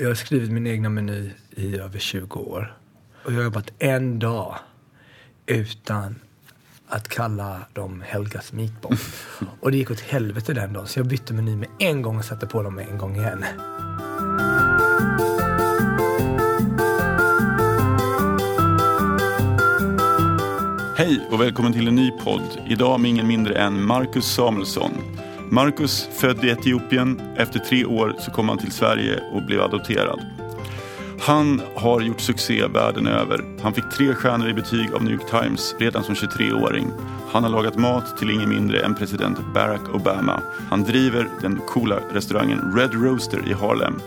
jag har skrivit min egna meny i över 20 år. Och jag har jobbat en dag utan att kalla dem Helgas Meatball. och det gick åt helvete den dagen så jag bytte meny med en gång och satte på dem en gång igen. Hej och välkommen till en ny podd. Idag med ingen mindre än Marcus Samuelsson. Marcus, född i Etiopien. Efter tre år så kom han till Sverige och blev adopterad. Han har gjort succé världen över. Han fick tre stjärnor i betyg av New York Times redan som 23-åring. Han har lagat mat till ingen mindre än president Barack Obama. Han driver den coola restaurangen Red Roaster i Harlem.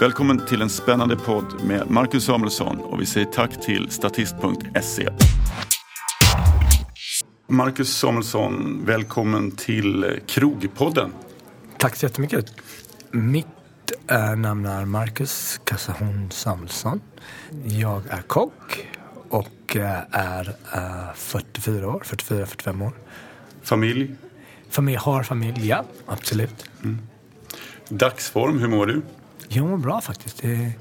Välkommen till en spännande podd med Marcus Samuelsson och vi säger tack till statist.se. Marcus Samuelsson, välkommen till Krogpodden. Tack så jättemycket. Mitt äh, namn är Marcus Kassahon Samuelsson. Jag är kock och äh, är äh, 44 år, 44-45 år. Familj? Familj, har familj, ja absolut. Mm. Dagsform, hur mår du? Jag mår bra faktiskt. Det är,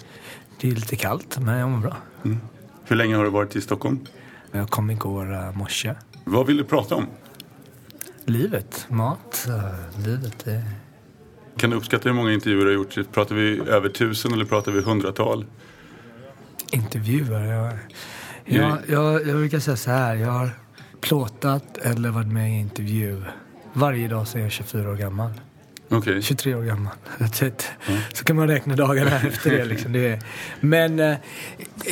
det är lite kallt, men jag mår bra. Mm. Hur länge har du varit i Stockholm? Jag kom igår morse. Vad vill du prata om? Livet, mat, livet. Det... Kan du uppskatta hur många intervjuer du har gjort? Pratar vi över tusen eller pratar vi hundratal? Intervjuer? Jag, jag, jag, jag brukar säga så här. Jag har plåtat eller varit med i intervju varje dag sedan jag är 24 år gammal. Okay. 23 år gammal. Mm. Så kan man räkna dagarna efter det. Liksom. det är, men eh,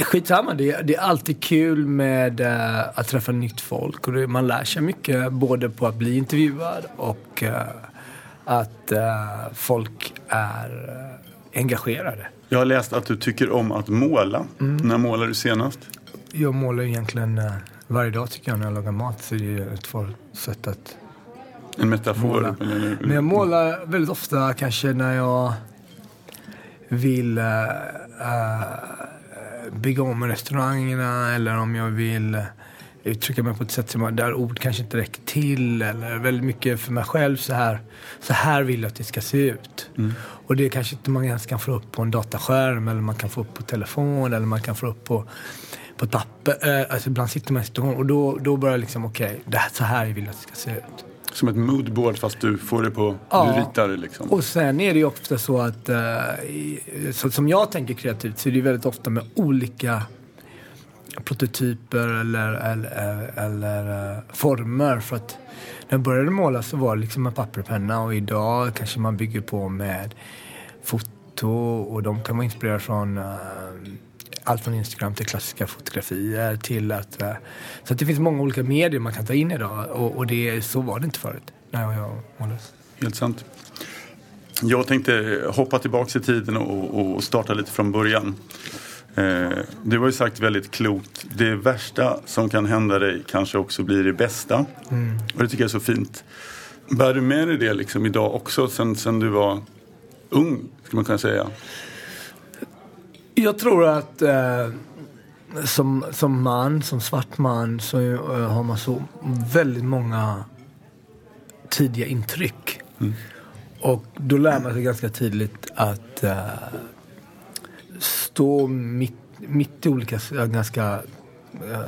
skitsamma, det, det är alltid kul med eh, att träffa nytt folk. Och det, man lär sig mycket både på att bli intervjuad och eh, att folk är engagerade. Jag har läst att du tycker om att måla. Mm. När målar du senast? Jag målar egentligen varje dag tycker jag när jag lagar mat. Så det är ett sätt att en metafor? Måla. Men jag målar väldigt ofta kanske när jag vill uh, bygga om restaurangerna eller om jag vill uttrycka mig på ett sätt som, där ord kanske inte räcker till. Eller väldigt mycket för mig själv så här, så här vill jag att det ska se ut. Mm. Och det kanske inte man ens kan få upp på en dataskärm eller man kan få upp på telefon eller man kan få upp på på papper. Alltså ibland sitter man i situation och då, då börjar jag liksom, okej, okay, så här vill jag att det ska se ut. Som ett moodboard fast du får det på, ja. du ritar det liksom. Och sen är det ju ofta så att, uh, så, som jag tänker kreativt, så är det ju väldigt ofta med olika prototyper eller, eller, eller uh, former. För att när jag började måla så var det liksom med papper och penna och idag kanske man bygger på med foto och de kan vara inspirerade från allt från Instagram till klassiska fotografier till att... Eh, så att det finns många olika medier man kan ta in idag och, och det, så var det inte förut när jag målade. Helt sant. Jag tänkte hoppa tillbaka i tiden och, och starta lite från början. Eh, det var ju sagt väldigt klokt. Det värsta som kan hända dig kanske också blir det bästa. Mm. Och det tycker jag är så fint. Bär du med dig det liksom idag också sen, sen du var ung, skulle man kunna säga? Jag tror att eh, som, som man, som svart man, så eh, har man så väldigt många tidiga intryck. Mm. Och då lär man sig ganska tidigt att eh, stå mitt, mitt i olika ganska Eh,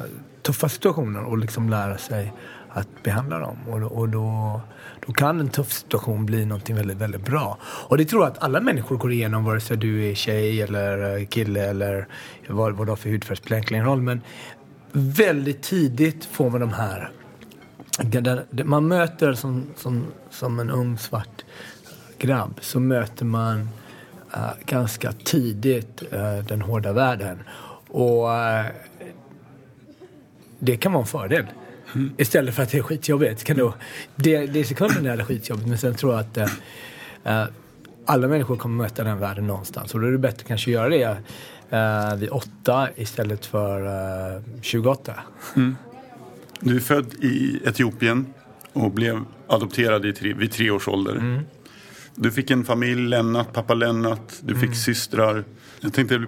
tuffa situationer och liksom lära sig att behandla dem. Och, och då, då kan en tuff situation bli någonting väldigt, väldigt bra. Och det tror jag att alla människor går igenom, vare sig du är tjej eller eh, kille eller vad, vad du har för hudfärg spelar egentligen roll. Men väldigt tidigt får man de här man möter som, som, som en ung svart grabb så möter man äh, ganska tidigt äh, den hårda världen. Och äh, det kan vara en fördel. Mm. Istället för att det är skitjobbigt. Kan då, det, det är sekunden det är skitjobbigt men sen tror jag att uh, alla människor kommer möta den världen någonstans. Och då är det bättre kanske att göra det uh, vid åtta istället för uh, 28. Mm. Du är född i Etiopien och blev adopterad i tre, vid tre års ålder. Mm. Du fick en familj, Lennart, pappa Lennart, du fick mm. systrar. Jag tänkte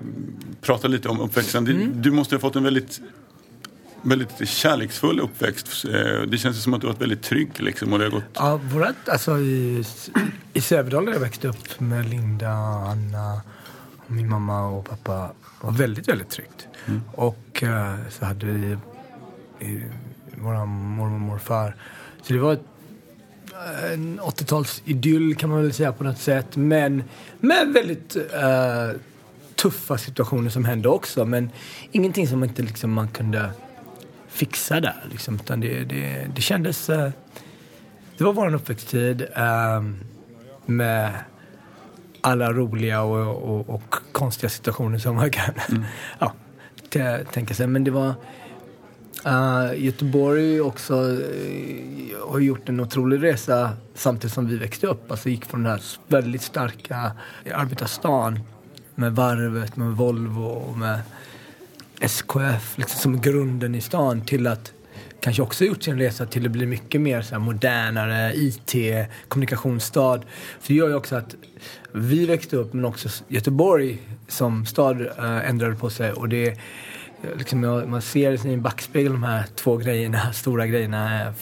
prata lite om uppväxten. Mm. Du måste ha fått en väldigt väldigt kärleksfull uppväxt. Eh, det känns som att du har varit väldigt trygg. Liksom, och det har gått... Ja, vårat, alltså, i, i Sävedalen har jag växt upp med Linda, Anna, min mamma och pappa var väldigt, väldigt tryggt. Mm. Och uh, så hade vi våra mormor och morfar. Så det var ett, en 80-talsidyll kan man väl säga på något sätt. Men med väldigt uh, tuffa situationer som hände också. Men ingenting som inte liksom, man kunde fixa där. Liksom, utan det, det, det kändes... Uh, det var vår uppväxttid uh, med alla roliga och, och, och, konstiga situationer som man kan mm. ja, tänka sig. Men det var... Uh, Göteborg också uh, har gjort en otrolig resa samtidigt som vi växte upp. Alltså gick från den här väldigt starka arbetarstan med varvet, med Volvo och med SKF liksom som grunden i stan till att kanske också gjort sin resa till att bli mycket mer så modernare, IT, kommunikationsstad. För det gör ju också att vi växte upp men också Göteborg som stad äh, ändrade på sig och det Liksom man ser i en backspegel de här två grejerna, stora grejerna eh,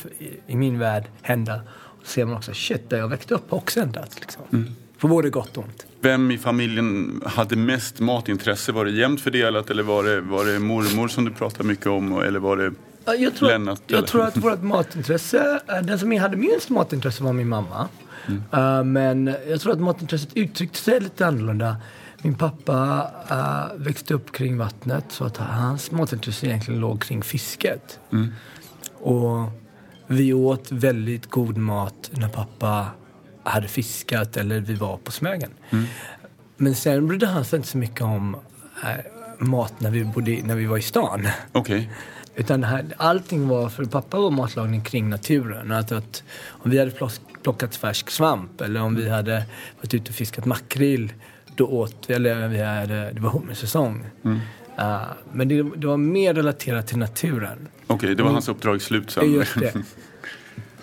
i min värld hända. Och ser man också, shit, där jag växte upp har också ändrats. Liksom. Mm. På både gott och ont. Vem i familjen hade mest matintresse? Var det jämnt fördelat eller var det, var det mormor som du pratade mycket om? Eller var det jag tror, Lennart? Jag tror att vårt matintresse, eh, den som hade minst matintresse var min mamma. Mm. Uh, men jag tror att matintresset uttryckte sig lite annorlunda. Min pappa uh, växte upp kring vattnet så att hans matintresse egentligen låg kring fisket. Mm. Och vi åt väldigt god mat när pappa hade fiskat eller vi var på Smögen. Mm. Men sen brydde han sig inte så mycket om äh, mat när vi, bodde, när vi var i stan. Okay. Utan här, allting var, för pappa var matlagning kring naturen. Att, att om vi hade plockat färsk svamp eller om vi hade varit ute och fiskat makrill då åt vi, eller vi hade, det var hummersäsong. Mm. Uh, men det, det, var mer relaterat till naturen. Okej, okay, det var hans uppdrag slut sen. Just det.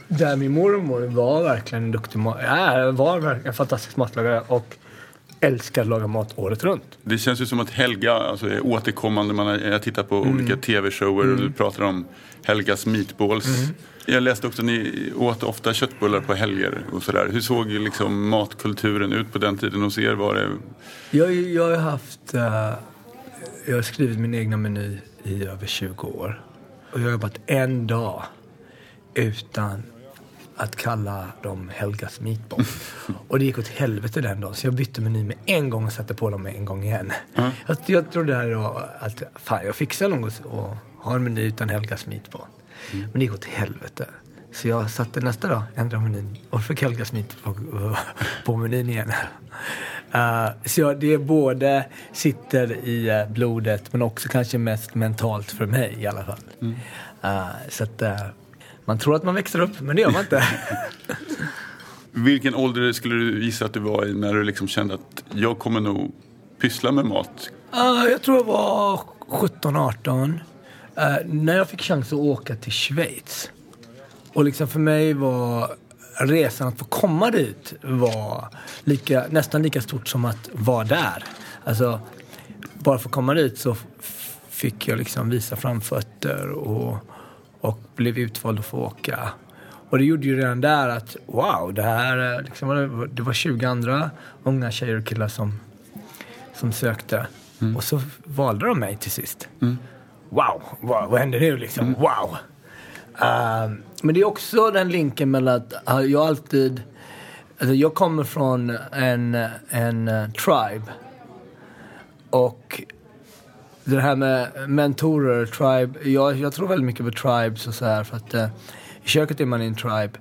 Där min mormor var verkligen en duktig mat, ja, var verkligen en fantastisk matlagare och älskar att laga mat året runt. Det känns ju som att Helga alltså, är återkommande. Man har, jag tittar på mm. olika tv-shower mm. och du pratar om Helgas meatballs. Mm. Jag läste också att ni åt ofta köttbullar på helger och sådär. Hur såg liksom matkulturen ut på den tiden hos er? Var det... jag, jag har haft... Uh, jag har skrivit min egna meny i över 20 år. Och jag har jobbat en dag utan att kalla dem Helgas meatballs. och det gick åt helvete den dagen så jag bytte meny med en gång och satte på dem en gång igen. Mm. Jag, jag trodde det här var att fan jag fixar något och har en meny utan Helgas meatball. Mm. Men det gick åt helvete. Så jag satte nästa dag, ändrade menyn och fick Helgas meatball på, på menyn igen. Uh, så jag, det är både sitter i uh, blodet men också kanske mest mentalt för mig i alla fall. Mm. Uh, så att man tror att man växer upp, men det gör man inte. Vilken ålder skulle du gissa att du var i när du liksom kände att jag kommer nog pyssla med mat? Uh, jag tror jag var 17-18. Uh, när jag fick chans att åka till Schweiz. Och liksom för mig var resan att få komma dit var lika, nästan lika stort som att vara där. Alltså, bara för att komma dit så fick jag liksom visa framfötter och och blev utvald att få åka. Och det gjorde ju redan där att wow, det här liksom, det var 20 andra unga tjejer och killar som, som sökte. Mm. Och så valde de mig till sist. Mm. Wow, wow, vad händer nu liksom? Mm. Wow! Uh, men det är också den linken mellan att jag alltid... Alltså jag kommer från en, en uh, tribe. Och det här med mentorer, tribe. Jag, jag tror väldigt mycket på tribes och så här för att eh, i köket är man i en tribe.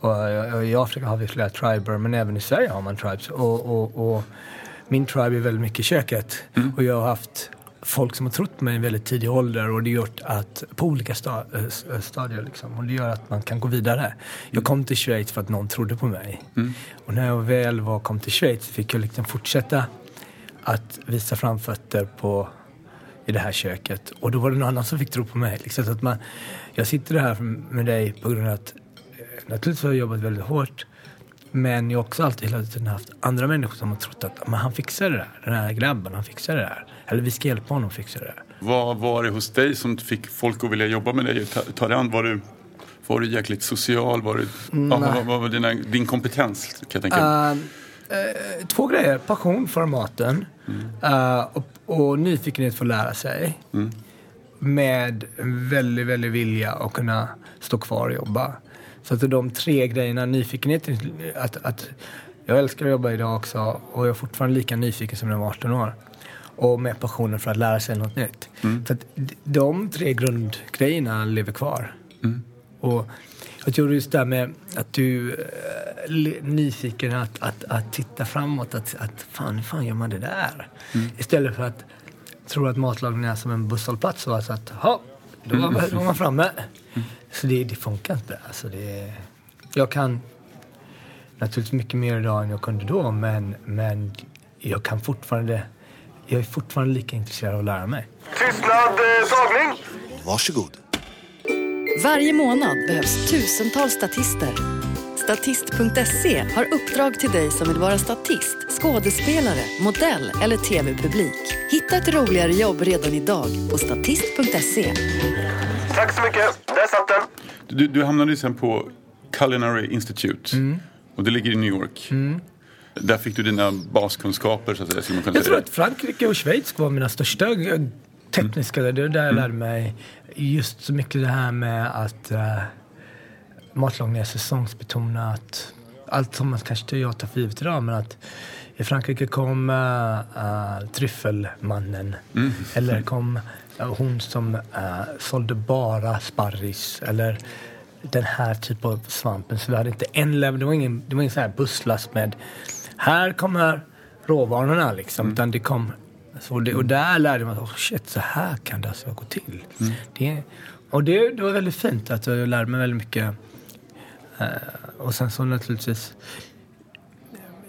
Och, och, i Afrika har vi flera triber men även i Sverige har man tribes. Och, och, min tribe är väldigt mycket i köket. Mm. Och jag har haft folk som har trott på mig i väldigt tidig ålder och det har gjort att, på olika sta, äh, stadier liksom, och det gör att man kan gå vidare. Jag kom till Schweiz för att någon trodde på mig. Mm. Och när jag väl var, kom till Schweiz fick jag liksom fortsätta att visa framfötter på i det här köket. Och då var det någon annan som fick tro på mig. Liksom, att man, jag sitter här med dig på grund av att eh, naturligtvis har jag jobbat väldigt hårt. Men jag har också alltid hela tiden haft andra människor som har trott att men han fixar det där. Den här grabben, han fixar det där. Eller vi ska hjälpa honom att fixa det där. Vad var det hos dig som fick folk att vilja jobba med dig? Ta, ta det an, var du, var du jäkligt social? Var du, vad, vad, vad var dina, din kompetens kan jag tänka uh, uh, två grejer. Passion för maten Uh, och, och nyfikenhet för att lära sig. Med en väldigt, väldigt vilja att kunna stå kvar och jobba. Så att de tre grejerna, nyfikenhet, att, att jag älskar att jobba idag också och jag är fortfarande lika nyfiken som när jag var 18 år. Och med passionen för att lära sig något nytt. Så att de tre grundgrejerna lever kvar. Och jag tror just det här med att du är li- nyfiken att, att, att titta framåt. Att, att fan, hur fan gör man det där? Istället för att tro att matlagning är som en busshållplats. Och alltså att, ha, då var, då var man framme. Så det, det funkar inte. Alltså det, jag kan naturligtvis mycket mer idag än jag kunde då. Men, men jag kan fortfarande, jag är fortfarande lika intresserad av att lära mig. Tystnad, eh, tagning! Varsågod. Varje månad behövs tusentals statister. Statist.se har uppdrag till dig som vill vara statist, skådespelare, modell eller tv-publik. Hitta ett roligare jobb redan idag på statist.se. Tack så mycket. Där satt den. Du, du hamnade ju sen på Culinary Institute. Och det ligger i New York. Där fick du dina baskunskaper så att säga. Man Jag tror att Frankrike och Schweiz var mina största tekniska. Det är där jag lärde mig just så mycket det här med att uh, matlagning är säsongsbetonat. Allt som man kanske jag tar för givet idag, men att i Frankrike kom uh, uh, tryffelmannen. Eller kom uh, hon som uh, sålde bara sparris. Eller den här typen av svampen. Så vi hade inte en level, det var ingen, det var ingen sån här busslast med här kommer råvarorna liksom. Utan det kom, så det, och där lärde man sig, oh shit, så här kan det alltså gå till. Det, och det, det var väldigt fint att jag lärde mig väldigt mycket. Eh, och sen så naturligtvis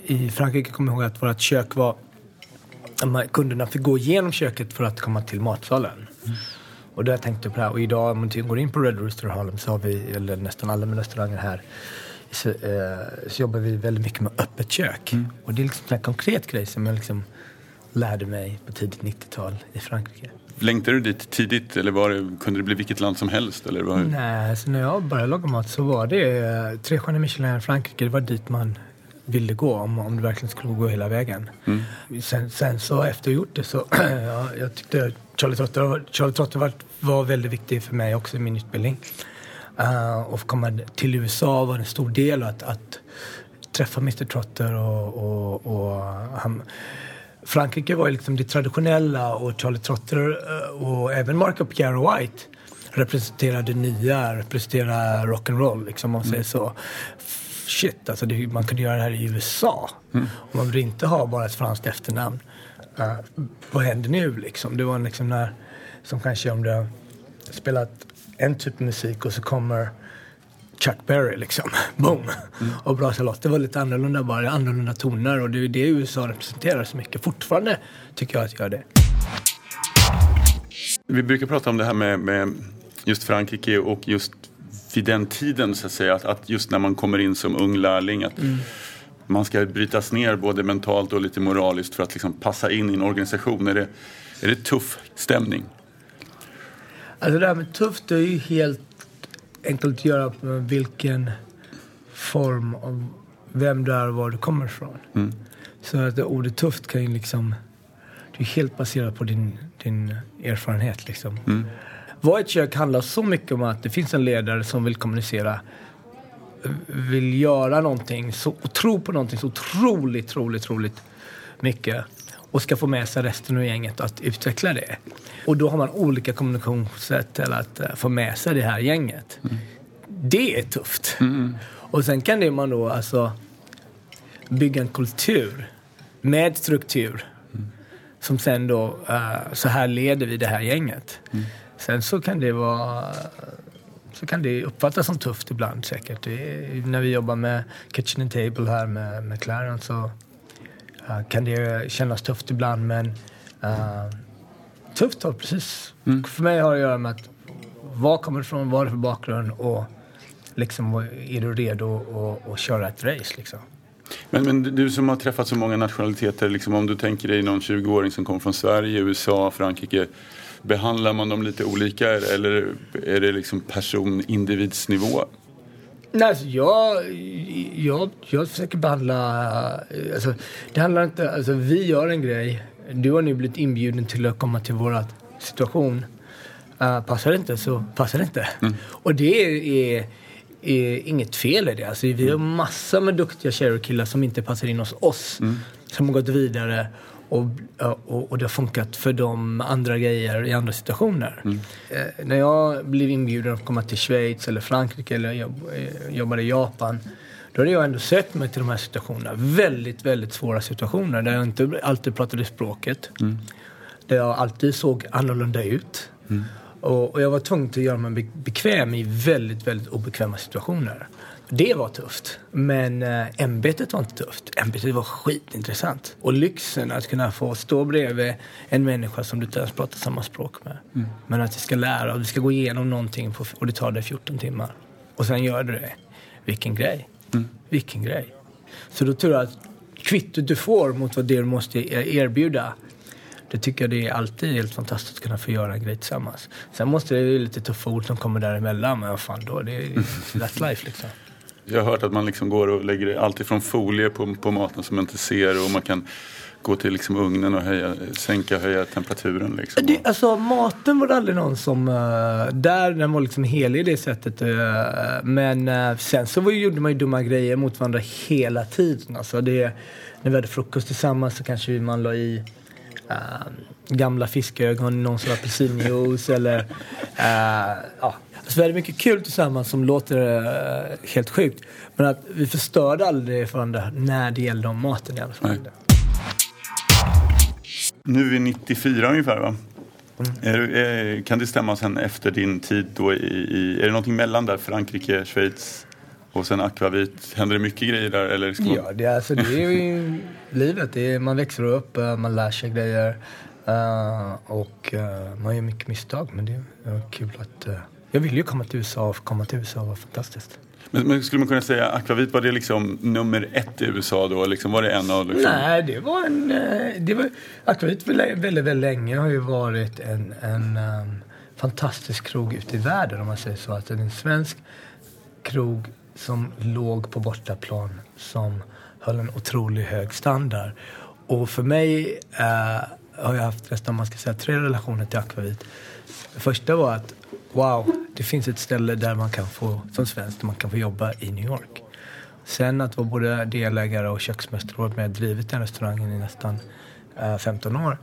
i Frankrike kommer jag ihåg att vårt kök var kunderna fick gå igenom köket för att komma till matsalen. Och där tänkte jag på det här. Och idag om man går in på Red Rooster Harlem så har vi, eller nästan alla med restauranger här, så, eh, så jobbar vi väldigt mycket med öppet kök. Och det är liksom en konkret grej som jag liksom lärde mig på tidigt 90-tal i Frankrike. Längtade du dit tidigt eller var det, kunde det bli vilket land som helst? Eller var, Nej, så när jag började laga mat så var det eh, tre stjärnor Michelin i Frankrike. Det var dit man ville gå om, om du verkligen skulle gå hela vägen. Sen, sen så efter jag gjort det så, ja, jag tyckte Charlie Trotter, Charlie Trotter var, var väldigt viktig för mig också i min utbildning. Uh, och komma till USA var en stor del att, att träffa Mr Trotter och, och, och han, Frankrike var ju liksom det traditionella och Charlie Trotter eh, och även Marco Pierre White representerade nya, representerade rock'n'roll liksom om man säger så. Shit, alltså det, man kunde göra det här i USA. Och man vill inte ha bara ett franskt efternamn. Uh, vad händer nu liksom? Det var liksom när, som kanske om du har spelat en typ av musik och så kommer Chuck Berry liksom. Boom! Och Bra Charlotte. Det var lite annorlunda bara, annorlunda toner och det är det USA representerar så mycket. Fortfarande tycker jag att gör det. Vi brukar prata om det här med, med just Frankrike och just vid den tiden så att säga. Att, att just när man kommer in som ung lärling att man ska brytas ner både mentalt och lite moraliskt för att liksom passa in i en organisation. Är det, är det tuff stämning? Alltså det här med tufft det är ju helt enkelt att göra med vilken form av vem du är och var du kommer ifrån. Så att det ordet tufft kan ju liksom, det är helt baserat på din, din erfarenhet liksom. Vad ett kök handlar så mycket om att det finns en ledare som vill kommunicera, vill göra någonting så, och tro på någonting så otroligt, otroligt, otroligt mycket och ska få med sig resten av gänget att utveckla det. Och då har man olika kommunikationssätt till att eh, få med sig det här gänget. Det är tufft. Och sen kan det man då alltså bygga en kultur med struktur som sen då, eh, så här leder vi det här gänget. Sen så kan det vara så kan det uppfattas som tufft ibland säkert. Är, när vi jobbar med Kitchen and Table här med, med Clarence så eh, kan det kännas tufft ibland men uh, tufft har precis, för mig har det att göra med att var kommer du ifrån, vad är det för bakgrund och liksom är du redo att- att köra ett race liksom. Men, men du som har träffat så många nationaliteter, liksom, om du tänker dig någon 20-åring som kommer från Sverige, USA, Frankrike. Behandlar man dem lite olika eller är det liksom person, individsnivå? Nej, alltså jag, jag, jag försöker behandla... Alltså, det handlar inte... Alltså, vi gör en grej du har nu blivit inbjuden till att komma till vår situation. Uh, passar det inte så passar det inte. Mm. Och det är, är, inget fel i det. Alltså, vi har massor med duktiga tjejer och killar som inte passar in hos oss. Mm. Som har gått vidare och, och, och, det har funkat för dem andra grejer i andra situationer. Mm. Eh, när jag blev inbjuden att komma till Schweiz eller Frankrike eller jobb, eh, jobbade i Japan då hade jag ändå sökt mig till de här situationerna. Väldigt, väldigt svåra situationer där jag inte alltid pratade språket. Mm. Där jag alltid såg annorlunda ut. Mm. Och, och, jag var tvungen att göra mig bekväm i väldigt, väldigt obekväma situationer. Det var tufft. Men äh, ämbetet var inte tufft. Ämbetet var skitintressant. Och lyxen att kunna få stå bredvid en människa som du inte ens pratar samma språk med. Mm. Men att du ska lära och du ska gå igenom någonting på, och det tar dig 14 timmar. Och sen gör du det. Vilken grej. Mm. Vilken grej. Så då tror jag att kvittot du får mot vad det du måste erbjuda det tycker jag det är alltid helt fantastiskt att kunna få göra en grej tillsammans. Sen måste det ju lite tuffa ord som kommer däremellan, men vad fan då, det är that's life liksom. Jag har hört att man liksom går och lägger allt ifrån folie på, på maten som man inte ser och man kan gå till liksom ugnen och höja, sänka höja temperaturen. Liksom. Det, alltså, maten var det aldrig någon som... Eh, där den var liksom helig i det sättet. Eh, men eh, sen så var, gjorde man ju dumma grejer mot varandra hela tiden. Alltså, det, när vi hade frukost tillsammans så kanske man la i ehm, gamla fiskögon i någon sorts apelsinjuice eller... Uh, ja. Alltså, vi hade mycket kul tillsammans som låter uh, helt sjukt. Men att vi förstörde aldrig för varandra när det gällde om maten i alla fall. Nej. Nu är vi 94 ungefär va? Mm. Är, är, kan det stämma sen efter din tid då i, i, Är det någonting mellan där? Frankrike, Schweiz och sen akvavit? Händer det mycket grejer där? Eller ja, det, alltså, det är ju livet. Är, man växer upp, eh, man lär sig grejer. Uh, och uh, man gör mycket misstag. Men det är kul att... Uh, jag vill ju komma till USA och komma till USA var fantastiskt. Men, men, skulle man kunna säga akvavit, var det liksom nummer ett i USA då? Liksom, var det en av... Liksom... Nej, det var en... Det var, akvavit väldigt, väldigt, väldigt länge har ju varit en, en um, fantastisk krog ute i världen om man säger så. Är en svensk krog som låg på bortaplan som höll en otroligt hög standard. Och för mig uh, har jag haft resten, man ska säga, tre relationer till akvavit. Det första var att wow, det finns ett ställe där man kan få, som svensk, där man kan få jobba i New York. Sen att vara både delägare och köksmästare och med drivit den restaurangen i nästan eh, uh, 15 år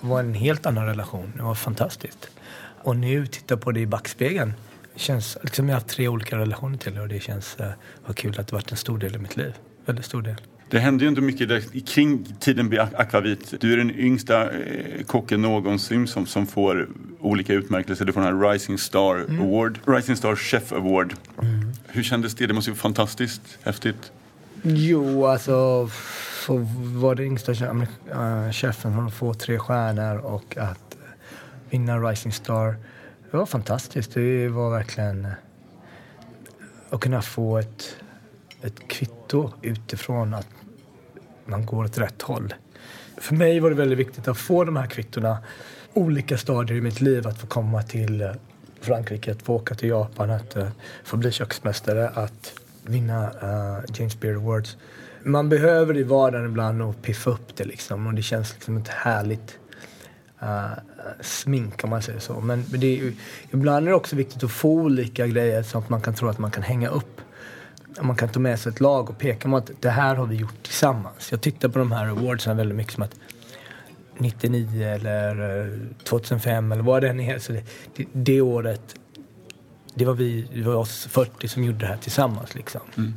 var en helt annan relation. Det var fantastiskt. Och nu, titta på det i backspegeln. Känns, liksom jag har haft tre olika relationer till det och det känns uh, vad kul att det varit en stor del i mitt liv. Väldigt stor del. Det hände ju inte mycket där, kring tiden med akvavit. Du är den yngsta eh, kocken någonsin som, som får olika utmärkelser. Du får den här Rising Star mm. Award, Rising Star Chef Award. Mm. Hur kändes det? Det måste ju vara fantastiskt häftigt. Jo, alltså få vara den yngsta äh, chefen och få tre stjärnor och att vinna Rising Star. Det var fantastiskt. Det var verkligen att kunna få ett, ett kvitto utifrån att man går åt rätt håll. För mig var det väldigt viktigt att få de här kvittona olika stadier i mitt liv. Att få komma till eh, Frankrike, att få åka till Japan, att uh, få bli köksmästare, att vinna uh, James Beard Awards. Man behöver i vardagen ibland och piffa upp det liksom och det känns liksom ett härligt uh, smink om man säger så. Men, men det är, ibland är det också viktigt att få olika grejer så att man kan tro att man kan hänga upp man kan ta med sig ett lag och peka mot att det här har vi gjort tillsammans. Jag tittar på de här awardsen väldigt mycket som att 99 eller eh, 2005 eller vad det än är. Så det, det, det, året, det var vi, det var oss 40 som gjorde det här tillsammans liksom. Mm.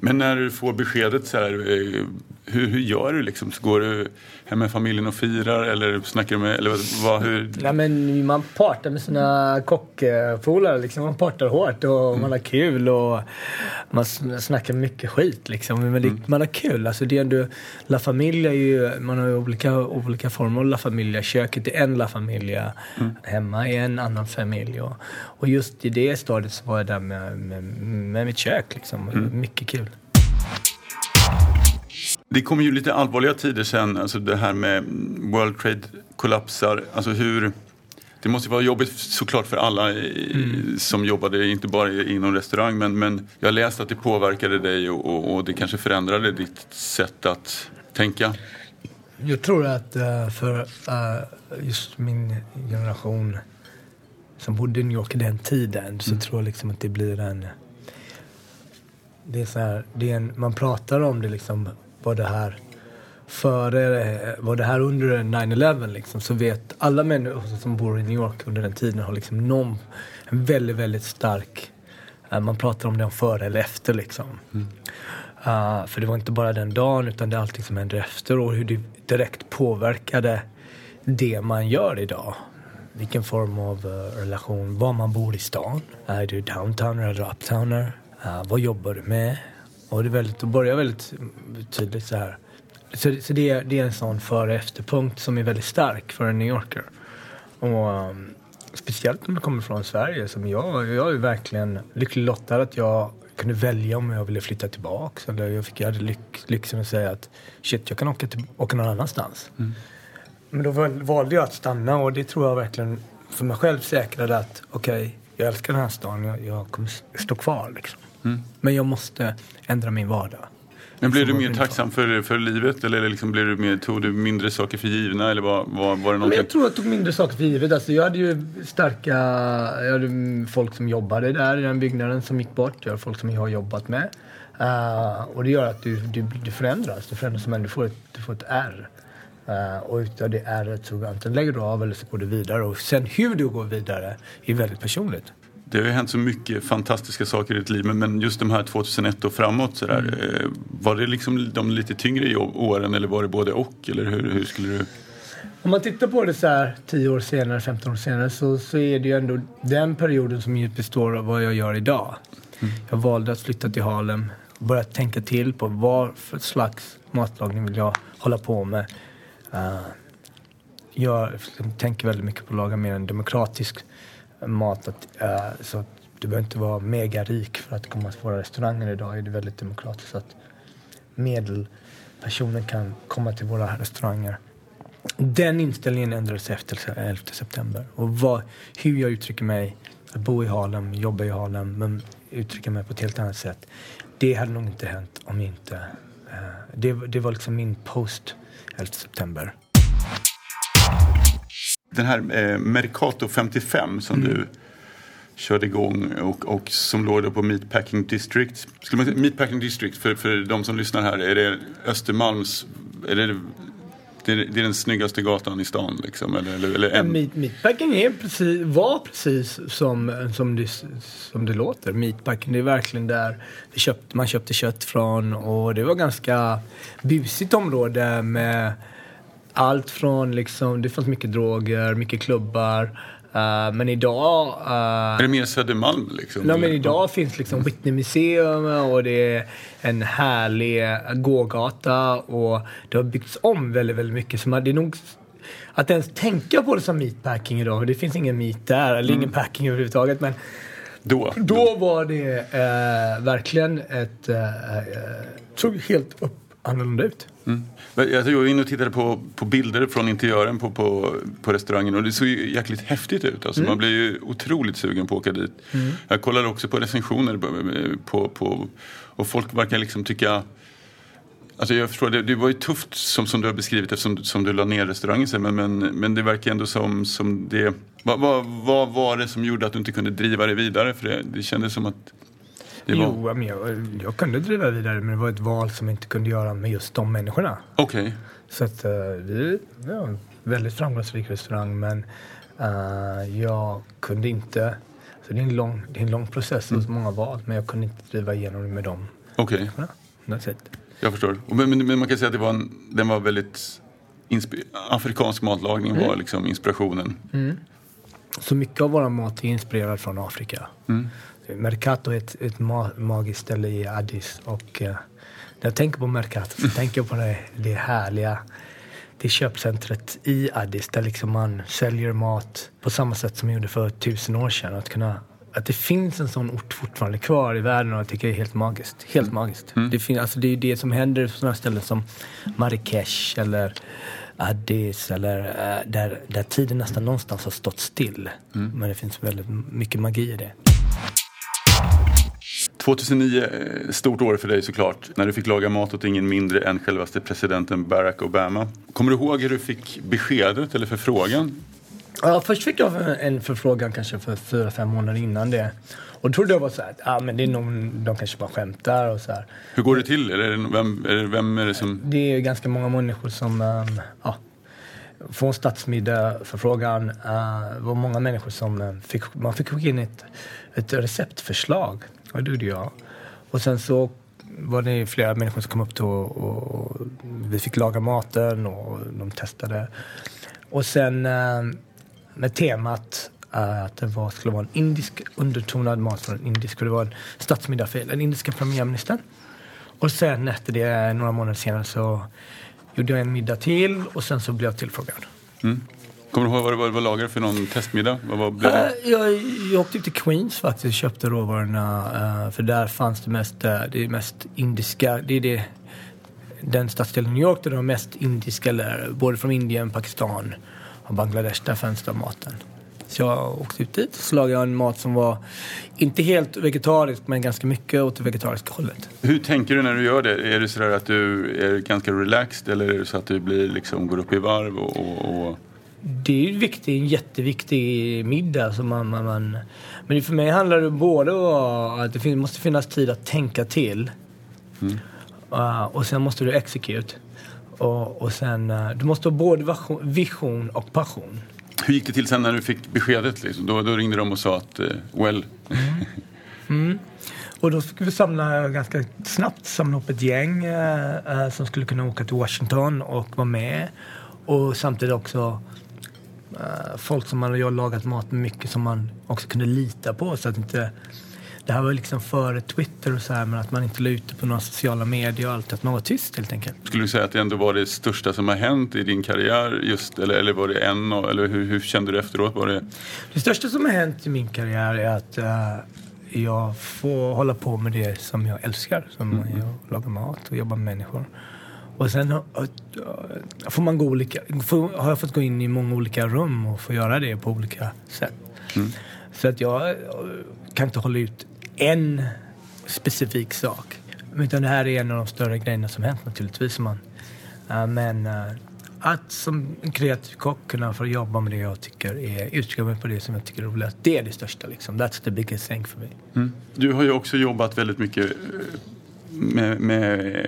Men när du får beskedet så här, eh, hur, hur gör du liksom? Så går du hem med familjen och firar eller snackar du med, eller vad, hur? Nej men man partar med sina kockpolare liksom. Man partar hårt och mm. man har kul och man snackar mycket skit liksom. Men det, mm. man har kul. Alltså det är ändå, La Familia är ju, man har ju olika, olika former av La Familia. Köket är en La Familia, mm. hemma är en annan familj. Och, och, just i det stadiet så var jag där med, med, med mitt kök liksom. Mm. Mycket kul. Det kommer ju lite allvarliga tider sen, alltså det här med World Trade kollapsar. Alltså hur, det måste vara jobbigt såklart för alla mm. som jobbade, inte bara inom restaurang, men, men jag läste att det påverkade dig och, och, och det kanske förändrade ditt sätt att tänka. Jag tror att uh, för uh, just min generation som bodde i New York i den tiden så mm. tror jag liksom att det blir en... Det är så här, det är en, man pratar om det liksom, var det här före, var det här under 9-11 liksom, så vet alla människor som bor i New York under den tiden har liksom någon, en väldigt, väldigt stark, uh, man pratar om det före eller efter liksom. Mm. Uh, för det var inte bara den dagen utan det är allting som händer efter och hur det direkt påverkade det man gör idag. Vilken form av uh, relation, var man bor i stan. Är du downtowner eller uptowner? Uh, vad jobbar du med? Och det, är väldigt, det börjar väldigt tydligt så här. Så, så det, är, det är en sån före och efterpunkt som är väldigt stark för en New Yorker. Och um, speciellt om du kommer från Sverige som jag. Jag är verkligen lycklig lottad att jag kunde välja om jag ville flytta tillbaks. Eller jag, fick, jag hade lyx, lyxen att säga att shit, jag kan åka, till, åka någon annanstans. Mm. Men då valde jag att stanna och det tror jag verkligen för mig själv säkrade att okej, okay, jag älskar den här stan, jag, jag kommer stå kvar liksom. Mm. Men jag måste ändra min vardag. Men blir du mer tacksam för, för livet eller liksom blir du mer, tog du mindre saker för givna? Eller var, var, var det någonting? jag tror jag tog mindre saker för givet. Alltså, jag hade ju starka jag hade folk som jobbade där i den byggnaden som gick bort. Jag har folk som jag har jobbat med. Uh, och det gör att du, du, du förändras. Du förändras som en, du får ett, du får ett R. Uh, och utav det R så antingen lägger du av eller så går du vidare. Och sen hur du går vidare är väldigt personligt det har ju hänt så mycket fantastiska saker i ditt liv men just de här 2001 och framåt sådär, mm. Eh, var det liksom de lite tyngre åren eller var det både och? Eller hur, hur skulle du... Om man tittar på det så här 10 år senare, 15 år senare så, så är det ju ändå den perioden som består av vad jag gör idag. Mm. Jag valde att flytta till Harlem och börja tänka till på vad för slags matlagning vill jag hålla på med. Uh, jag tänker väldigt mycket på att laga mer en demokratisk mat. Att, äh, så att du behöver inte vara mega rik för att komma till våra restauranger idag. är det väldigt demokratiskt. Så att medelpersonen kan komma till våra restauranger. Den inställningen ändrades efter 11 september. Och vad, hur jag uttrycker mig, att bo i Harlem, jobba i Harlem, men uttrycka mig på ett helt annat sätt. Det hade nog inte hänt om inte... Uh, det, det var liksom min post 11 september den här eh, Mercato 55 som mm. du körde igång och, och som låg på Meatpacking District. Skulle man säga, Meatpacking District, för, för de som lyssnar här, är det Östermalms... Är det, det är, det är den snyggaste gatan i stan liksom? Eller, eller, eller en... ja, meatpacking är precis, var precis som, som, det, som det låter. Meatpacking, det är verkligen där köpte, man köpte kött från och det var ganska busigt område med allt från liksom, det fanns mycket droger, mycket klubbar. Uh, men idag... Uh, är det mer Södermalm liksom? Nej, men idag finns liksom Whitney Museum och det är en härlig gågata och det har byggts om väldigt, väldigt mycket. Så man, det är nog att ens tänka på det som meatpacking idag, det finns ingen meat där, eller mm. ingen packing överhuvudtaget. Men då, då var det uh, verkligen ett, uh, såg helt upp annorlunda ut. Mm. Jag var inne och tittade på, på bilder från interiören på, på, på restaurangen och det såg ju jäkligt häftigt ut. Alltså, mm. Man blir ju otroligt sugen på att åka dit. Mm. Jag kollade också på recensioner på, på, och folk verkar liksom tycka Alltså jag förstår, det, det var ju tufft som, som du har beskrivit eftersom som du la ner restaurangen men, men, men det verkar ändå som, som det... Vad, vad, vad var det som gjorde att du inte kunde driva det vidare? För det, det kändes som att var... Jo, men jag, jag kunde driva vidare men det var ett val som jag inte kunde göra med just de människorna. Okej. Okay. Så att uh, vi ja, väldigt framgångsrik restaurang men uh, jag kunde inte... Så det, är en lång, det är en lång process och mm. många val men jag kunde inte driva igenom det med dem. Okej. Okay. Jag förstår. Men, men, men, man kan säga att det var en, den var väldigt... Afrikansk matlagning mm. var liksom inspirationen. Mm. Så mycket av vår mat är inspirerad från Afrika. Mm. Mercato är ett, ett magiskt ställe i Addis. Och, uh, när jag tänker på Mercato så tänker jag på det, det härliga det köpcentret i Addis där liksom man säljer mat på samma sätt som man gjorde för tusen år sedan. Att, kunna, att det finns en sån ort fortfarande kvar i världen och jag tycker det är helt magiskt. Helt mm. magiskt. Mm. Det, fin, alltså det är det som händer på sådana ställen som Marrakesh eller Addis eller uh, där, där tiden nästan någonstans har stått still. Mm. Men det finns väldigt mycket magi i det. 2009, eh, stort år för dig såklart, när du fick laga mat åt ingen mindre än självaste presidenten Barack Obama. Kommer du ihåg hur du fick beskedet eller förfrågan? Ja, först fick jag en förfrågan kanske för fyra, fem månader innan det. Och då trodde jag var så här, ja men det är någon, de kanske bara skämtar och så här. Hur går det till? Är det, vem, är det, vem är det som... Det är ganska många människor som, um, ja, får en statsmiddag förfrågan. Uh, det var många människor som um, fick, man fick skicka in ett, ett receptförslag. Och det gjorde jag. Och sen så var det flera människor som kom upp till och, och vi fick laga maten och de testade. Och sen eh, med temat eh, att det var, skulle vara en indisk undertonad mat från en indisk, det var en statsmiddag för den indiska premiärministern. Och sen efter det, några månader senare, så gjorde jag en middag till och sen så blev jag tillfrågad. Mm. Kommer du ihåg vad det var, vad lagade för någon testmiddag? Vad, vad blev det? Uh, jag, jag åkte till Queens faktiskt och köpte råvarorna. Uh, för där fanns det mest, uh, det mest indiska. Det är det, den stadsdelen New York där de mest indiska lärare, både från Indien, Pakistan och Bangladesh. Där fanns det maten. Så jag åkte ut dit och så lagade jag en mat som var inte helt vegetarisk men ganska mycket åt det vegetariska hållet. Hur tänker du när du gör det? Är det sådär att du är ganska relaxed eller är det så att du blir, liksom, går upp i varv? Och, och, och... Det är en, viktig, en jätteviktig middag. Som man, man, man, men för mig handlar det både om att det måste finnas tid att tänka till. Mm. Uh, och sen måste du execute. Och, och sen, uh, du måste ha både vision och passion. Hur gick det till sen när du fick beskedet? Liksom? Då, då ringde de och sa att, uh, well. Mm. Mm. Och då fick vi samla ganska snabbt samla upp ett gäng som skulle kunna åka till Washington och vara med. Och samtidigt också folk som man har lagat mat med mycket som man också kunde lita på. Så att inte, det här var liksom före Twitter och så här, men att man inte la det på några sociala medier och allt. Att man var tyst helt enkelt. Skulle du säga att det ändå var det största som har hänt i din karriär? Just, eller, eller var det en? Eller hur, hur kände du efteråt? Var det... det största som har hänt i min karriär är att uh, jag får hålla på med det som jag älskar. Som mm. jag lagar mat och jobbar med människor. Och sen uh, får man gå olika, får, har jag fått gå in i många olika rum och få göra det på olika sätt. Mm. Så att jag uh, kan inte hålla ut en specifik sak. Utan det här är en av de större grejerna som hänt naturligtvis. Man, uh, men uh, att som kreativ kock kunna få jobba med det jag tycker är, mig på det som jag tycker är roligt. Det är det största liksom. That's the biggest thing for me. Mm. Du har ju också jobbat väldigt mycket eh, med, med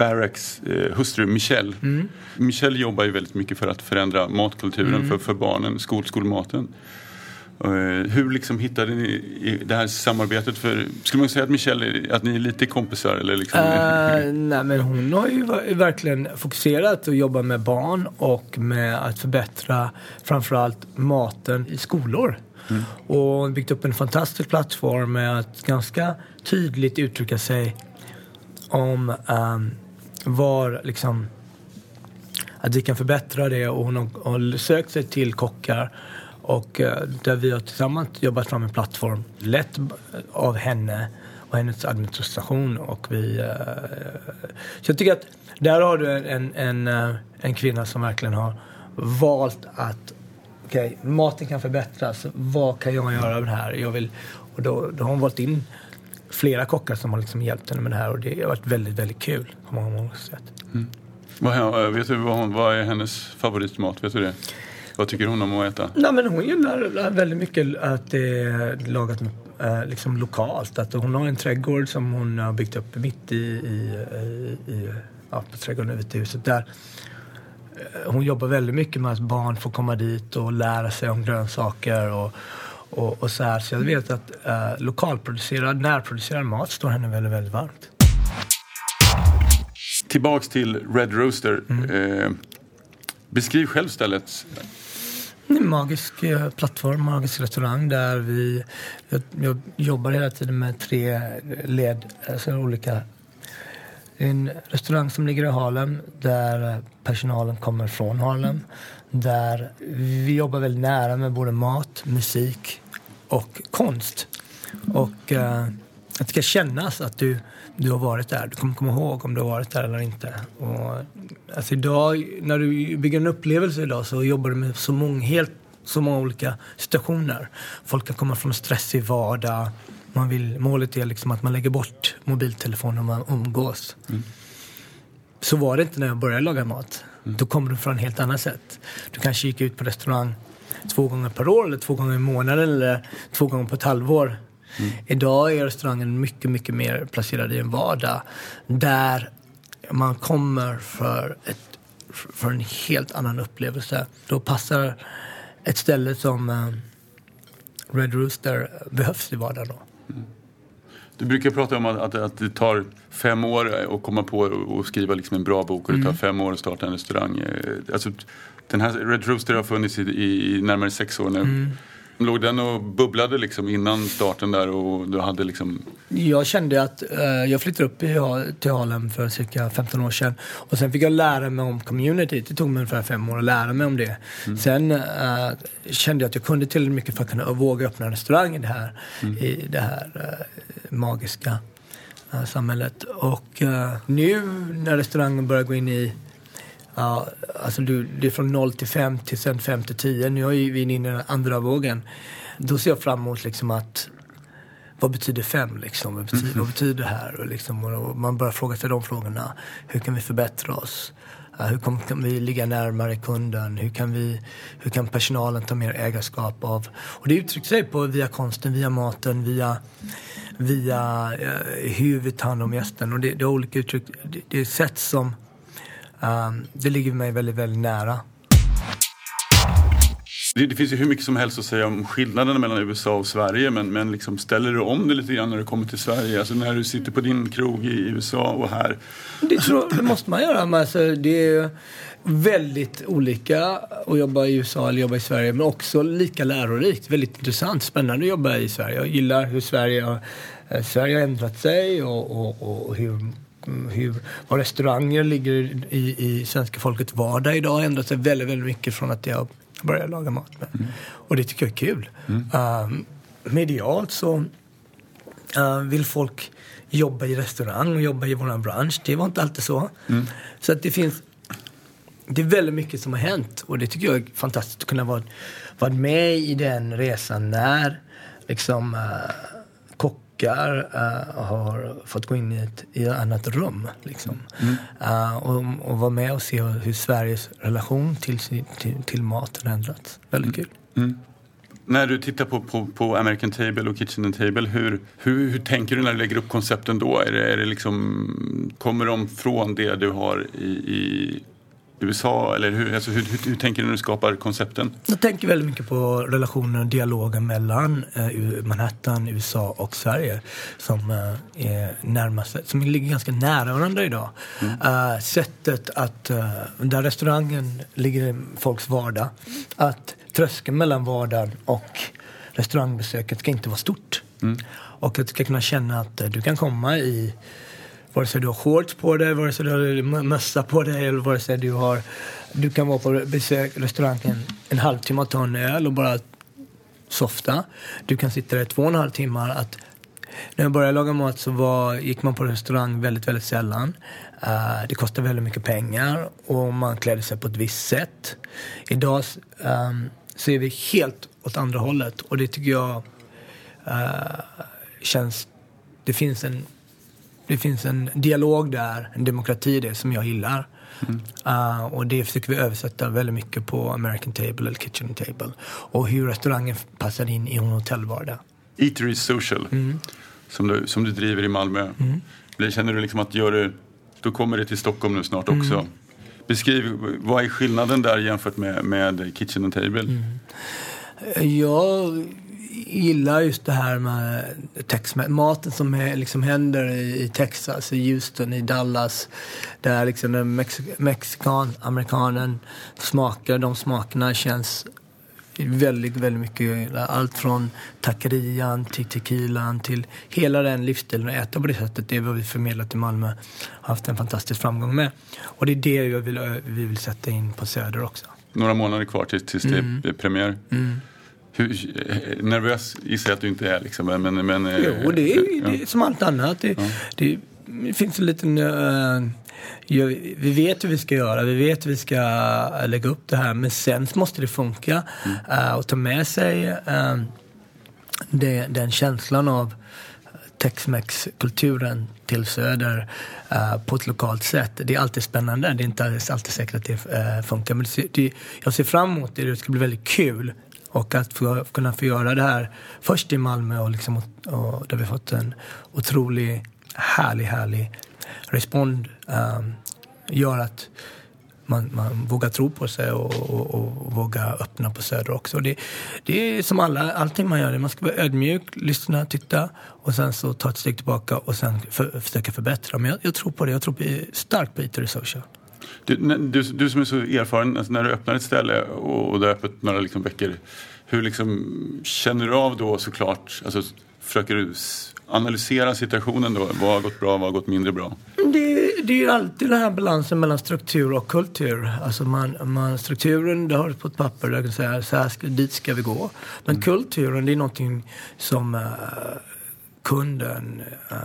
Barracks eh, hustru Michelle. Mm. Michelle jobbar ju väldigt mycket för att förändra matkulturen mm. för, för barnen, skol, skolmaten. Eh, hur liksom hittade ni det här samarbetet? För, skulle man säga att Michelle, att ni är lite kompisar? Eller liksom? uh, nej, men hon har ju verkligen fokuserat och jobbat med barn och med att förbättra framförallt maten i skolor. Mm. Och byggt upp en fantastisk plattform med att ganska tydligt uttrycka sig om um, var liksom att vi kan förbättra det och hon har, har sökt sig till kockar och eh, där vi har tillsammans jobbat fram en plattform lett av henne och hennes administration. Och vi, eh, så jag tycker att där har du en, en, en eh, kvinna som verkligen har valt att okej, okay, maten kan förbättras. Vad kan jag göra med det här? Jag vill, och då, då har hon valt in flera kockar som har liksom hjälpt henne med det här och det har varit väldigt, väldigt kul på många, många sätt. Mm. Vad, vet du vad, hon, vad är hennes favoritmat? Vet du det? Vad tycker hon om att äta? Nej, men hon gillar väldigt mycket att det är lagat äh, liksom lokalt. Att hon har en trädgård som hon har byggt upp mitt i, i, i ja, på trädgården i Vita huset. Där eh, hon jobbar väldigt mycket med att barn får komma dit och lära sig om grönsaker och, och, och så här. Så jag vet att äh, lokalproducerad, närproducerad mat står henne väldigt, väldigt varmt. Tillbaks till Red Roaster. Mm. Eh, beskriv själv stället. En magisk eh, plattform, magisk restaurang där vi... Jag, jag jobbar hela tiden med tre led, alltså olika... En restaurang som ligger i Harlem där personalen kommer från Harlem. Där vi jobbar väldigt nära med både mat, musik och konst. Och uh, att det ska kännas att du, du har varit där. Du kommer komma ihåg om du har varit där eller inte. Och, alltså idag, när du bygger en upplevelse idag så jobbar du med så många, helt, så många olika situationer. Folk kan komma från stressig vardag Man vill, målet är liksom att man lägger bort mobiltelefonen när man umgås. Mm. Så var det inte när jag började laga mat. Mm. Då kommer du från ett helt annat sätt. Du kanske gick ut på restaurang två gånger per år eller två gånger i månaden eller två gånger på ett halvår. Mm. Idag är restaurangen mycket, mycket mer placerad i en vardag där man kommer för, ett, för en helt annan upplevelse. Då passar ett ställe som uh, Red Rooster behövs i vardagen. Då. Mm. Du brukar prata om att, att, det tar fem år att komma på och skriva liksom en bra bok och det tar mm. fem år att starta en restaurang. Eh, alltså, den här Red Rooster har funnits i, i närmare sex år nu. Mm. Låg den och bubblade liksom innan starten där och du hade liksom... Jag kände att uh, jag flyttade upp i, till Harlem för cirka 15 år sedan och sen fick jag lära mig om community. Det tog mig ungefär fem år att lära mig om det. Mm. Sen uh, kände jag att jag kunde tillräckligt mycket för att kunna våga öppna en restaurang i det här, mm. i det här uh, magiska samhället. Och nu när restaurangen börjar gå in i Ja, alltså du, det är från 0 till 5 till sen 5 till 10. Nu är vi inne i den andra vågen. Då ser jag fram emot liksom att vad betyder 5 liksom? Vad betyder, mm. vad betyder det här? Och, liksom, och man börjar fråga sig de frågorna. Hur kan vi förbättra oss? hur kan vi ligga närmare kunden? Hur kan, vi, hur kan personalen ta mer ägarskap av... Och det uttrycker sig på via konsten, via maten, via, via eh, hur vi tar hand om gästen. Och det, det är olika uttryck. Det, det är sätt som Um, det ligger mig väldigt, väldigt nära. Det, det, finns ju hur mycket som helst att säga om skillnaderna mellan USA och Sverige men, men liksom ställer du om det lite grann när du kommer till Sverige? Alltså när du sitter på din krog i USA och här? Det, tror, det måste man göra. Men alltså, det är väldigt olika att jobba i USA eller jobba i Sverige men också lika lärorikt. Väldigt intressant, spännande att jobba i Sverige. Jag gillar hur Sverige har, eh, Sverige har ändrat sig och, och, och hur hur, var restauranger ligger i, i svenska folkets vardag idag har ändrat sig väldigt, väldigt mycket från att jag började laga mat. Mm. Och det tycker jag är kul. Mm. Um, medialt så uh, vill folk jobba i restaurang och jobba i vår bransch. Det var inte alltid så. Mm. Så att det finns det är väldigt mycket som har hänt och det tycker jag är fantastiskt att kunna vara, vara med i den resan när liksom uh, kockar uh, har fått gå in i ett, i ett annat rum. Liksom. Mm. Uh, och, och vara med och se hur Sveriges relation till, till, till maten ändrats. Väldigt mm. kul. Mm. När du tittar på, på, på, American Table och Kitchen and Table, hur, hur, hur tänker du när du lägger upp koncepten då? Är det, är det liksom, kommer de från det du har i, i USA? Eller hur, alltså hur, hur, hur, tänker du när du skapar koncepten? Jag tänker väldigt mycket på relationen och dialogen mellan eh, Manhattan, USA och Sverige som eh, är närmast, som ligger ganska nära varandra idag. Mm. Uh, sättet att, uh, där restaurangen ligger i folks vardag, att tröskeln mellan vardagen och restaurangbesöket ska inte vara stort. Mm. Och att du ska kunna känna att uh, du kan komma i Vare sig du har shorts på dig, vare sig du har mössa på dig eller vare sig du har... Du kan vara på besök restaurangen en halvtimme och ta en öl och bara softa. Du kan sitta där två och en halv timmar. Att, när jag började laga mat så var, gick man på restaurang väldigt, väldigt sällan. Uh, det kostade väldigt mycket pengar och man klädde sig på ett visst sätt. Idag um, så är vi helt åt andra hållet och det tycker jag uh, känns... Det finns en det finns en dialog där, en demokrati det som jag gillar. Mm. Uh, och det försöker vi översätta väldigt mycket på American Table eller Kitchen Table. Och hur restaurangen passar in i en hotellvardag. Eatery Social, mm. som, du, som du driver i Malmö. Mm. Känner du liksom att gör du, då kommer det till Stockholm nu snart också. Mm. Beskriv, vad är skillnaden där jämfört med, med Kitchen and Table? Mm. Gillar just det här med tex maten som är, liksom händer i, i, Texas, i Houston, i Dallas. Där liksom den mex mexikan, amerikanen smakar, de smakerna känns väldigt, väldigt mycket. Allt från taquerian till tequilan till hela den livsstilen. Att äta på det sättet, det är vad vi förmedlat i Malmö. Haft en fantastisk framgång med. Och det är det jag vill, vi vill sätta in på Söder också. Några månader kvar tills, tills mm. det är premiär. Mm. Hur, nervös gissar jag att du inte är. Liksom, men, men, jo, det är, ja. det är som allt annat. Det, ja. det, det finns en liten... Uh, vi vet hur vi ska göra, vi vet hur vi ska lägga upp det här. Men sen måste det funka mm. uh, och ta med sig uh, det, den känslan av Tex-Mex-kulturen till söder uh, på ett lokalt sätt. Det är alltid spännande. Det är inte alltid säkert att det uh, funkar. Men det, det, jag ser fram emot det. Det ska bli väldigt kul. Och att få, kunna få göra det här först i Malmö och, liksom, och, och där vi fått en otrolig härlig, härlig respond um, gör att man, man vågar tro på sig och, och, och våga öppna på Söder också. Det, det är som alla, allting man gör. Man ska vara ödmjuk, lyssna, titta och sen så ta ett steg tillbaka och sen för, försöka förbättra. Men jag, jag, tror på det. Jag tror på, starkt på IT Social. Du, du, du, som är så erfaren, alltså när du öppnar ett ställe och, och det är öppet några liksom veckor. Hur liksom, känner du av då såklart? Alltså, försöker du analysera situationen då? Vad har gått bra, vad har gått mindre bra? Det, det är ju alltid den här balansen mellan struktur och kultur. Alltså man, man, strukturen, det har du på ett papper där du kan säga så här ska, dit ska vi gå. Men mm. kulturen, det är någonting som uh, kunden, uh,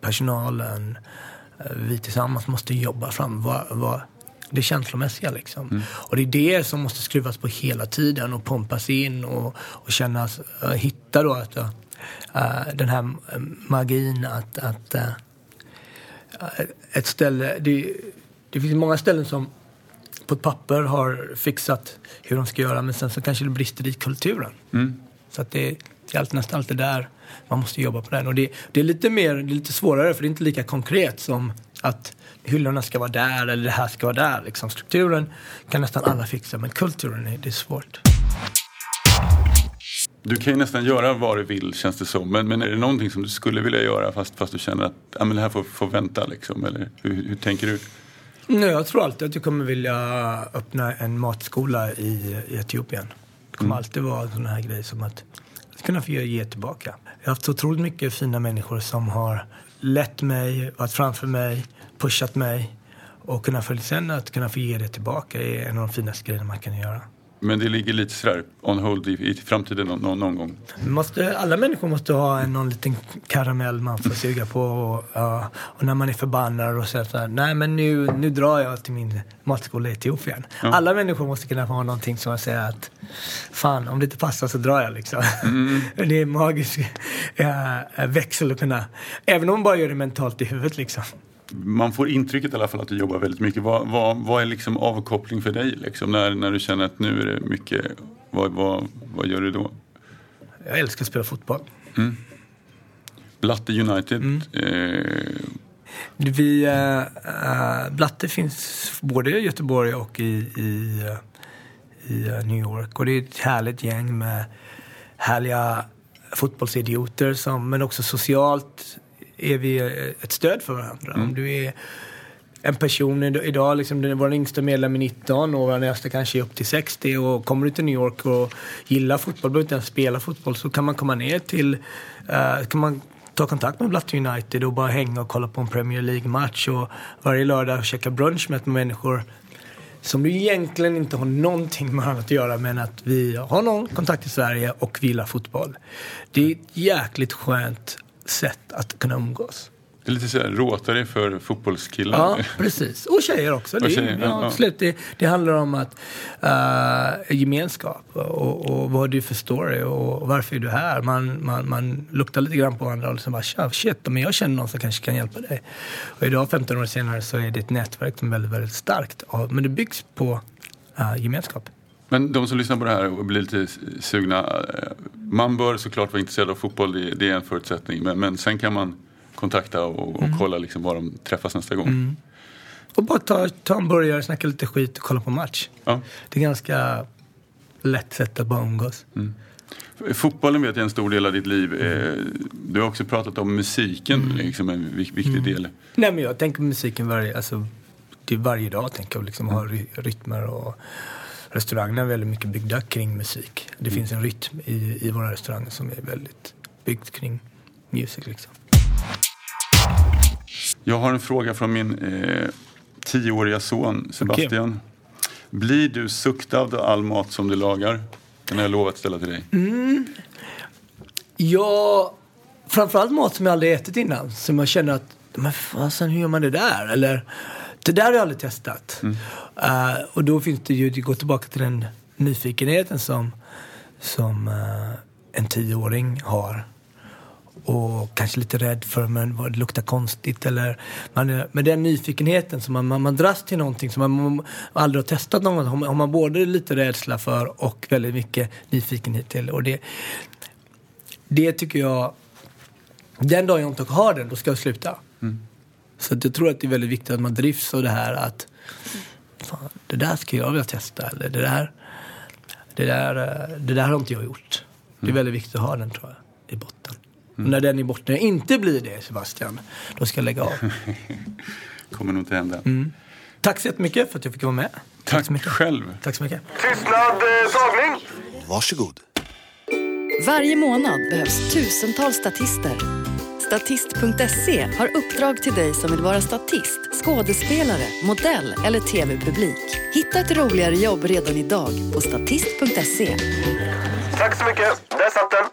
personalen, vi tillsammans måste jobba fram. Vad, vad, det känslomässiga liksom. Mm. Och det är det som måste skruvas på hela tiden och pumpas in och, och kännas, hitta då att uh, den här magin att, att uh, ett ställe, det, det finns många ställen som på ett papper har fixat hur de ska göra men sen så kanske det brister i kulturen. Mm. Så att det, det är nästan alltid där man måste jobba på den. Och det, det, är lite mer, det är lite svårare för det är inte lika konkret som att hyllorna ska vara där eller det här ska vara där. Liksom. Strukturen kan nästan alla fixa men kulturen är, det är svårt. Du kan ju nästan göra vad du vill känns det som. Men, men är det någonting som du skulle vilja göra fast, fast du känner att ja, men det här får, får vänta liksom? Eller hur, hur tänker du? Nej, jag tror alltid att jag kommer vilja öppna en matskola i, i Etiopien. Det kommer mm. alltid vara sådana här grejer som att kunna få ge tillbaka. Jag har haft så otroligt mycket fina människor som har lett mig, varit framför mig, pushat mig. Och kunna få, sen att kunna få ge det tillbaka är en av de finaste grejerna man kan göra. Men det ligger lite sådär on hold i, i framtiden någon, någon gång? Måste, alla människor måste ha en, någon liten karamell man får suga på. Och, ja, och när man är förbannad och säger såhär, nej men nu, nu drar jag till min matskola i Etiopien. Ja. Alla människor måste kunna ha någonting som man säger att, fan om det inte passar så drar jag liksom. Mm. det är en magisk äh, växel att kunna, även om man bara gör det mentalt i huvudet liksom man får intrycket i alla fall att du jobbar väldigt mycket. Vad, vad, vad är liksom avkoppling för dig? Liksom, när, när du känner att nu är det mycket, vad, vad, vad gör du då? Jag älskar att spela fotboll. Mm. Blatte United. Mm. Eh... Vi, äh, Blatte finns både i Göteborg och i, i, i New York. Och det är ett härligt gäng med härliga fotbollsidioter som, men också socialt är vi ett stöd för varandra. Mm. Om du är en person idag, liksom, vår yngsta medlem är 19 och vår nästa kanske är upp till 60 och kommer du till New York och gillar fotboll, behöver inte ens spela fotboll, så kan man komma ner till, uh, kan man ta kontakt med Blatte United och bara hänga och kolla på en Premier League-match och varje lördag käka brunch med människor som du egentligen inte har någonting med varandra att göra men att vi har någon kontakt i Sverige och vi gillar fotboll. Det är ett jäkligt skönt sätt att kunna umgås. Det är lite sådär Rotary för fotbollskillar. Ja, precis. Och tjejer också. Och tjejer, det, ja, absolut. Det, det, handlar om att uh, gemenskap och, och, vad du för story och varför är du här. Man, man, man luktar lite grann på varandra och liksom bara shit, men jag känner någon som kanske kan hjälpa dig. Och idag, 15 år senare, så är det ett nätverk som är väldigt, väldigt starkt. Men det byggs på uh, gemenskap. Men de som lyssnar på det här och blir lite sugna. Eh, man bör såklart vara intresserad av fotboll, det är en förutsättning. Men, men sen kan man kontakta och, och mm. kolla liksom var de träffas nästa gång. Mm. Och bara ta, ta en burgare, snacka lite skit och kolla på match. Ja. Det är ganska lätt sätt att bara umgås. Mm. Fotbollen vet jag är en stor del av ditt liv. Mm. Du har också pratat om musiken, mm. liksom en viktig mm. del. Nej men jag tänker på musiken varje, alltså, det är varje dag. Tänker jag, liksom, ha rytmer och restaurangerna är väldigt mycket byggda kring musik. Det mm. finns en rytm i, i våra restauranger som är väldigt byggd kring musik. Liksom. Jag har en fråga från min eh, tioåriga son Sebastian. Okay. Blir du suktad av all mat som du lagar? Den har jag lovat ställa till dig. Mm. Ja, framförallt mat som jag aldrig ätit innan. Som jag känner att, men fasen hur gör man det där? Eller det där har jag aldrig testat. Mm. Uh, och då finns det ju, det går tillbaka till den nyfikenheten som, som uh, en tioåring har och kanske lite rädd för men vad det luktar konstigt eller man, eh, men den nyfikenheten som man, man, man dras till någonting som man, man aldrig har testat någon gång har man- har man både lite rädsla för och väldigt mycket nyfikenhet till och det, det tycker jag den dagen jag inte har den, då ska jag sluta. Mm. Så jag tror att det är väldigt viktigt att man drivs av det här att fan, det där ska jag vilja testa eller det där, det där, det där har inte jag gjort. Det är väldigt viktigt att ha den tror jag, i botten. Och när den i botten inte blir det Sebastian, då ska jag lägga av. Kommer nog inte hända. Tack så jättemycket för att jag fick vara med. Tack så mycket. själv. Tack så mycket. Tystnad, eh, tagning. Varsågod. Varje månad behövs tusentals statister. Statist.se har uppdrag till dig som vill vara statist, skådespelare, modell eller tv-publik. Hitta ett roligare jobb redan idag på statist.se. Tack så mycket, där satt den!